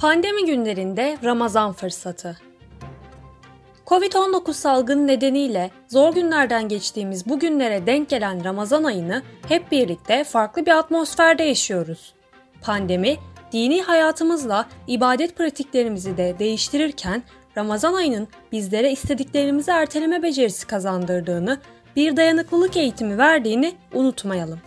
Pandemi günlerinde Ramazan fırsatı. Covid-19 salgını nedeniyle zor günlerden geçtiğimiz bu günlere denk gelen Ramazan ayını hep birlikte farklı bir atmosferde yaşıyoruz. Pandemi, dini hayatımızla ibadet pratiklerimizi de değiştirirken Ramazan ayının bizlere istediklerimizi erteleme becerisi kazandırdığını, bir dayanıklılık eğitimi verdiğini unutmayalım.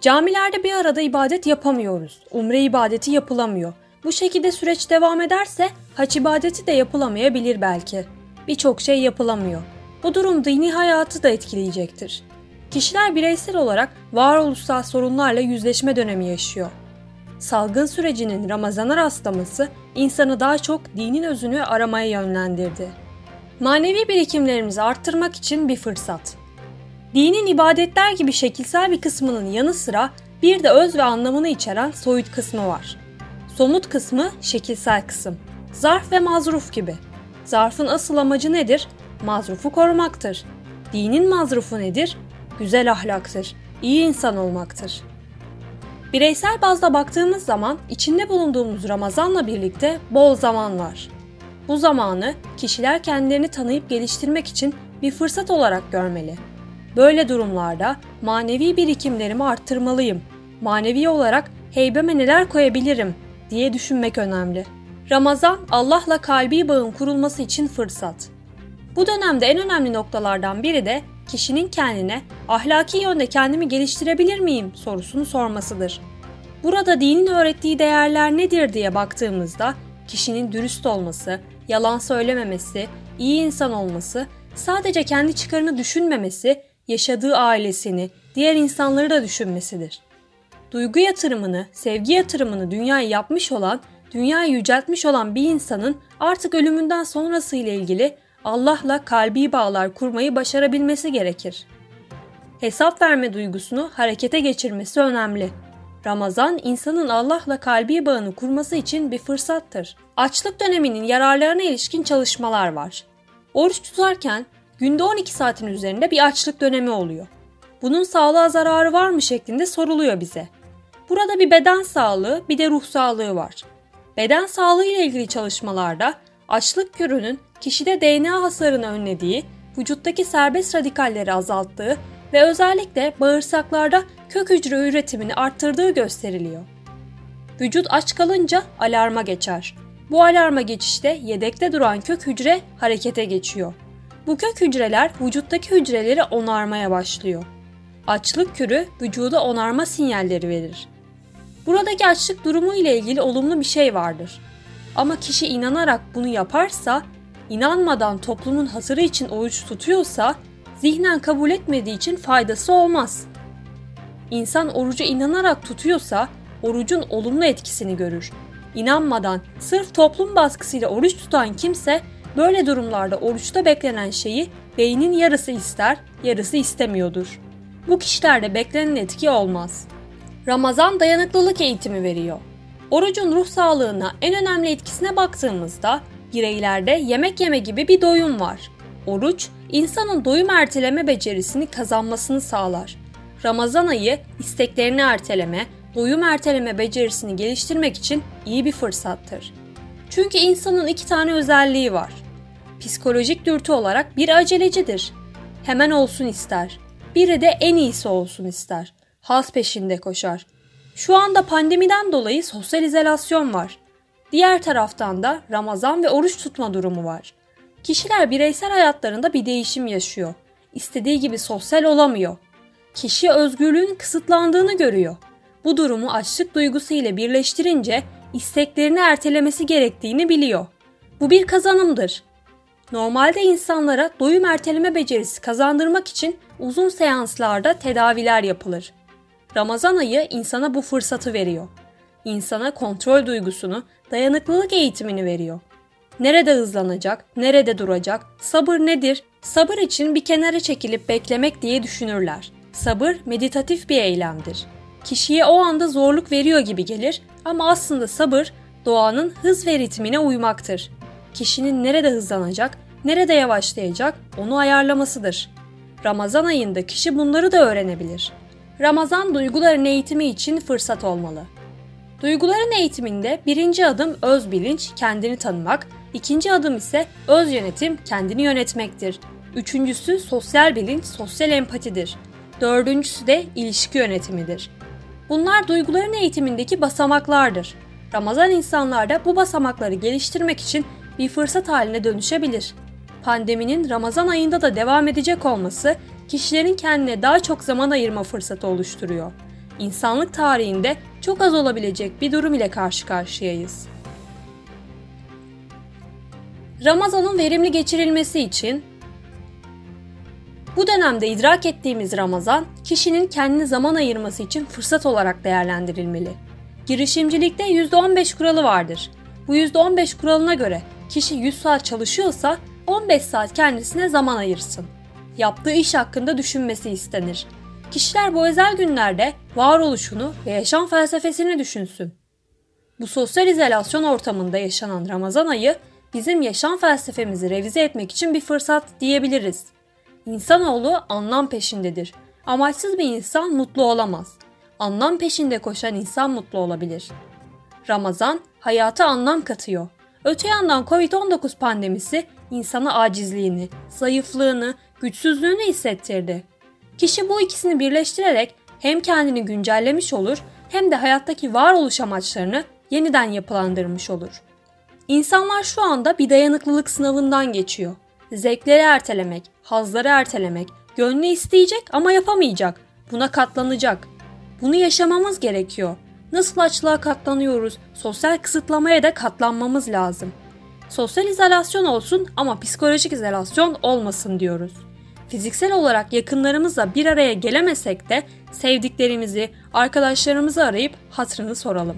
Camilerde bir arada ibadet yapamıyoruz. Umre ibadeti yapılamıyor. Bu şekilde süreç devam ederse haç ibadeti de yapılamayabilir belki. Birçok şey yapılamıyor. Bu durum dini hayatı da etkileyecektir. Kişiler bireysel olarak varoluşsal sorunlarla yüzleşme dönemi yaşıyor. Salgın sürecinin Ramazan'a rastlaması insanı daha çok dinin özünü aramaya yönlendirdi. Manevi birikimlerimizi arttırmak için bir fırsat. Dinin ibadetler gibi şekilsel bir kısmının yanı sıra bir de öz ve anlamını içeren soyut kısmı var. Somut kısmı şekilsel kısım. Zarf ve mazruf gibi. Zarfın asıl amacı nedir? Mazrufu korumaktır. Dinin mazrufu nedir? Güzel ahlaktır. iyi insan olmaktır. Bireysel bazda baktığımız zaman içinde bulunduğumuz Ramazan'la birlikte bol zaman var. Bu zamanı kişiler kendilerini tanıyıp geliştirmek için bir fırsat olarak görmeli. Böyle durumlarda manevi birikimlerimi arttırmalıyım. Manevi olarak heybeme neler koyabilirim diye düşünmek önemli. Ramazan Allah'la kalbi bağın kurulması için fırsat. Bu dönemde en önemli noktalardan biri de kişinin kendine ahlaki yönde kendimi geliştirebilir miyim sorusunu sormasıdır. Burada dinin öğrettiği değerler nedir diye baktığımızda kişinin dürüst olması, yalan söylememesi, iyi insan olması, sadece kendi çıkarını düşünmemesi yaşadığı ailesini, diğer insanları da düşünmesidir. Duygu yatırımını, sevgi yatırımını dünyaya yapmış olan, dünyayı yüceltmiş olan bir insanın artık ölümünden sonrası ile ilgili Allah'la kalbi bağlar kurmayı başarabilmesi gerekir. Hesap verme duygusunu harekete geçirmesi önemli. Ramazan insanın Allah'la kalbi bağını kurması için bir fırsattır. Açlık döneminin yararlarına ilişkin çalışmalar var. Oruç tutarken günde 12 saatin üzerinde bir açlık dönemi oluyor. Bunun sağlığa zararı var mı şeklinde soruluyor bize. Burada bir beden sağlığı bir de ruh sağlığı var. Beden sağlığı ile ilgili çalışmalarda açlık kürünün kişide DNA hasarını önlediği, vücuttaki serbest radikalleri azalttığı ve özellikle bağırsaklarda kök hücre üretimini arttırdığı gösteriliyor. Vücut aç kalınca alarma geçer. Bu alarma geçişte yedekte duran kök hücre harekete geçiyor. Bu kök hücreler vücuttaki hücreleri onarmaya başlıyor. Açlık kürü vücuda onarma sinyalleri verir. Buradaki açlık durumu ile ilgili olumlu bir şey vardır. Ama kişi inanarak bunu yaparsa, inanmadan toplumun hatırı için oruç tutuyorsa, zihnen kabul etmediği için faydası olmaz. İnsan orucu inanarak tutuyorsa, orucun olumlu etkisini görür. İnanmadan, sırf toplum baskısıyla oruç tutan kimse Böyle durumlarda oruçta beklenen şeyi beynin yarısı ister, yarısı istemiyordur. Bu kişilerde beklenen etki olmaz. Ramazan dayanıklılık eğitimi veriyor. Orucun ruh sağlığına en önemli etkisine baktığımızda bireylerde yemek yeme gibi bir doyum var. Oruç, insanın doyum erteleme becerisini kazanmasını sağlar. Ramazan ayı isteklerini erteleme, doyum erteleme becerisini geliştirmek için iyi bir fırsattır. Çünkü insanın iki tane özelliği var. Psikolojik dürtü olarak bir acelecidir. Hemen olsun ister. Biri de en iyisi olsun ister. Haz peşinde koşar. Şu anda pandemiden dolayı sosyal izolasyon var. Diğer taraftan da Ramazan ve oruç tutma durumu var. Kişiler bireysel hayatlarında bir değişim yaşıyor. İstediği gibi sosyal olamıyor. Kişi özgürlüğün kısıtlandığını görüyor. Bu durumu açlık duygusu ile birleştirince isteklerini ertelemesi gerektiğini biliyor. Bu bir kazanımdır. Normalde insanlara doyum erteleme becerisi kazandırmak için uzun seanslarda tedaviler yapılır. Ramazan ayı insana bu fırsatı veriyor. İnsana kontrol duygusunu, dayanıklılık eğitimini veriyor. Nerede hızlanacak, nerede duracak, sabır nedir? Sabır için bir kenara çekilip beklemek diye düşünürler. Sabır meditatif bir eylemdir. Kişiye o anda zorluk veriyor gibi gelir ama aslında sabır doğanın hız ve ritmine uymaktır. Kişinin nerede hızlanacak, nerede yavaşlayacak onu ayarlamasıdır. Ramazan ayında kişi bunları da öğrenebilir. Ramazan duyguların eğitimi için fırsat olmalı. Duyguların eğitiminde birinci adım öz bilinç, kendini tanımak, ikinci adım ise öz yönetim, kendini yönetmektir. Üçüncüsü sosyal bilinç, sosyal empatidir. Dördüncüsü de ilişki yönetimidir. Bunlar duyguların eğitimindeki basamaklardır. Ramazan insanlarda bu basamakları geliştirmek için bir fırsat haline dönüşebilir. Pandeminin Ramazan ayında da devam edecek olması kişilerin kendine daha çok zaman ayırma fırsatı oluşturuyor. İnsanlık tarihinde çok az olabilecek bir durum ile karşı karşıyayız. Ramazan'ın verimli geçirilmesi için bu dönemde idrak ettiğimiz Ramazan, kişinin kendine zaman ayırması için fırsat olarak değerlendirilmeli. Girişimcilikte %15 kuralı vardır. Bu %15 kuralına göre kişi 100 saat çalışıyorsa 15 saat kendisine zaman ayırsın. Yaptığı iş hakkında düşünmesi istenir. Kişiler bu özel günlerde varoluşunu ve yaşam felsefesini düşünsün. Bu sosyal izolasyon ortamında yaşanan Ramazan ayı bizim yaşam felsefemizi revize etmek için bir fırsat diyebiliriz. İnsanoğlu anlam peşindedir. Amaçsız bir insan mutlu olamaz. Anlam peşinde koşan insan mutlu olabilir. Ramazan hayata anlam katıyor. Öte yandan Covid-19 pandemisi insana acizliğini, zayıflığını, güçsüzlüğünü hissettirdi. Kişi bu ikisini birleştirerek hem kendini güncellemiş olur hem de hayattaki varoluş amaçlarını yeniden yapılandırmış olur. İnsanlar şu anda bir dayanıklılık sınavından geçiyor. Zevkleri ertelemek, hazları ertelemek, gönlü isteyecek ama yapamayacak. Buna katlanacak. Bunu yaşamamız gerekiyor. Nasıl açlığa katlanıyoruz, sosyal kısıtlamaya da katlanmamız lazım. Sosyal izolasyon olsun ama psikolojik izolasyon olmasın diyoruz. Fiziksel olarak yakınlarımızla bir araya gelemesek de sevdiklerimizi, arkadaşlarımızı arayıp hatırını soralım.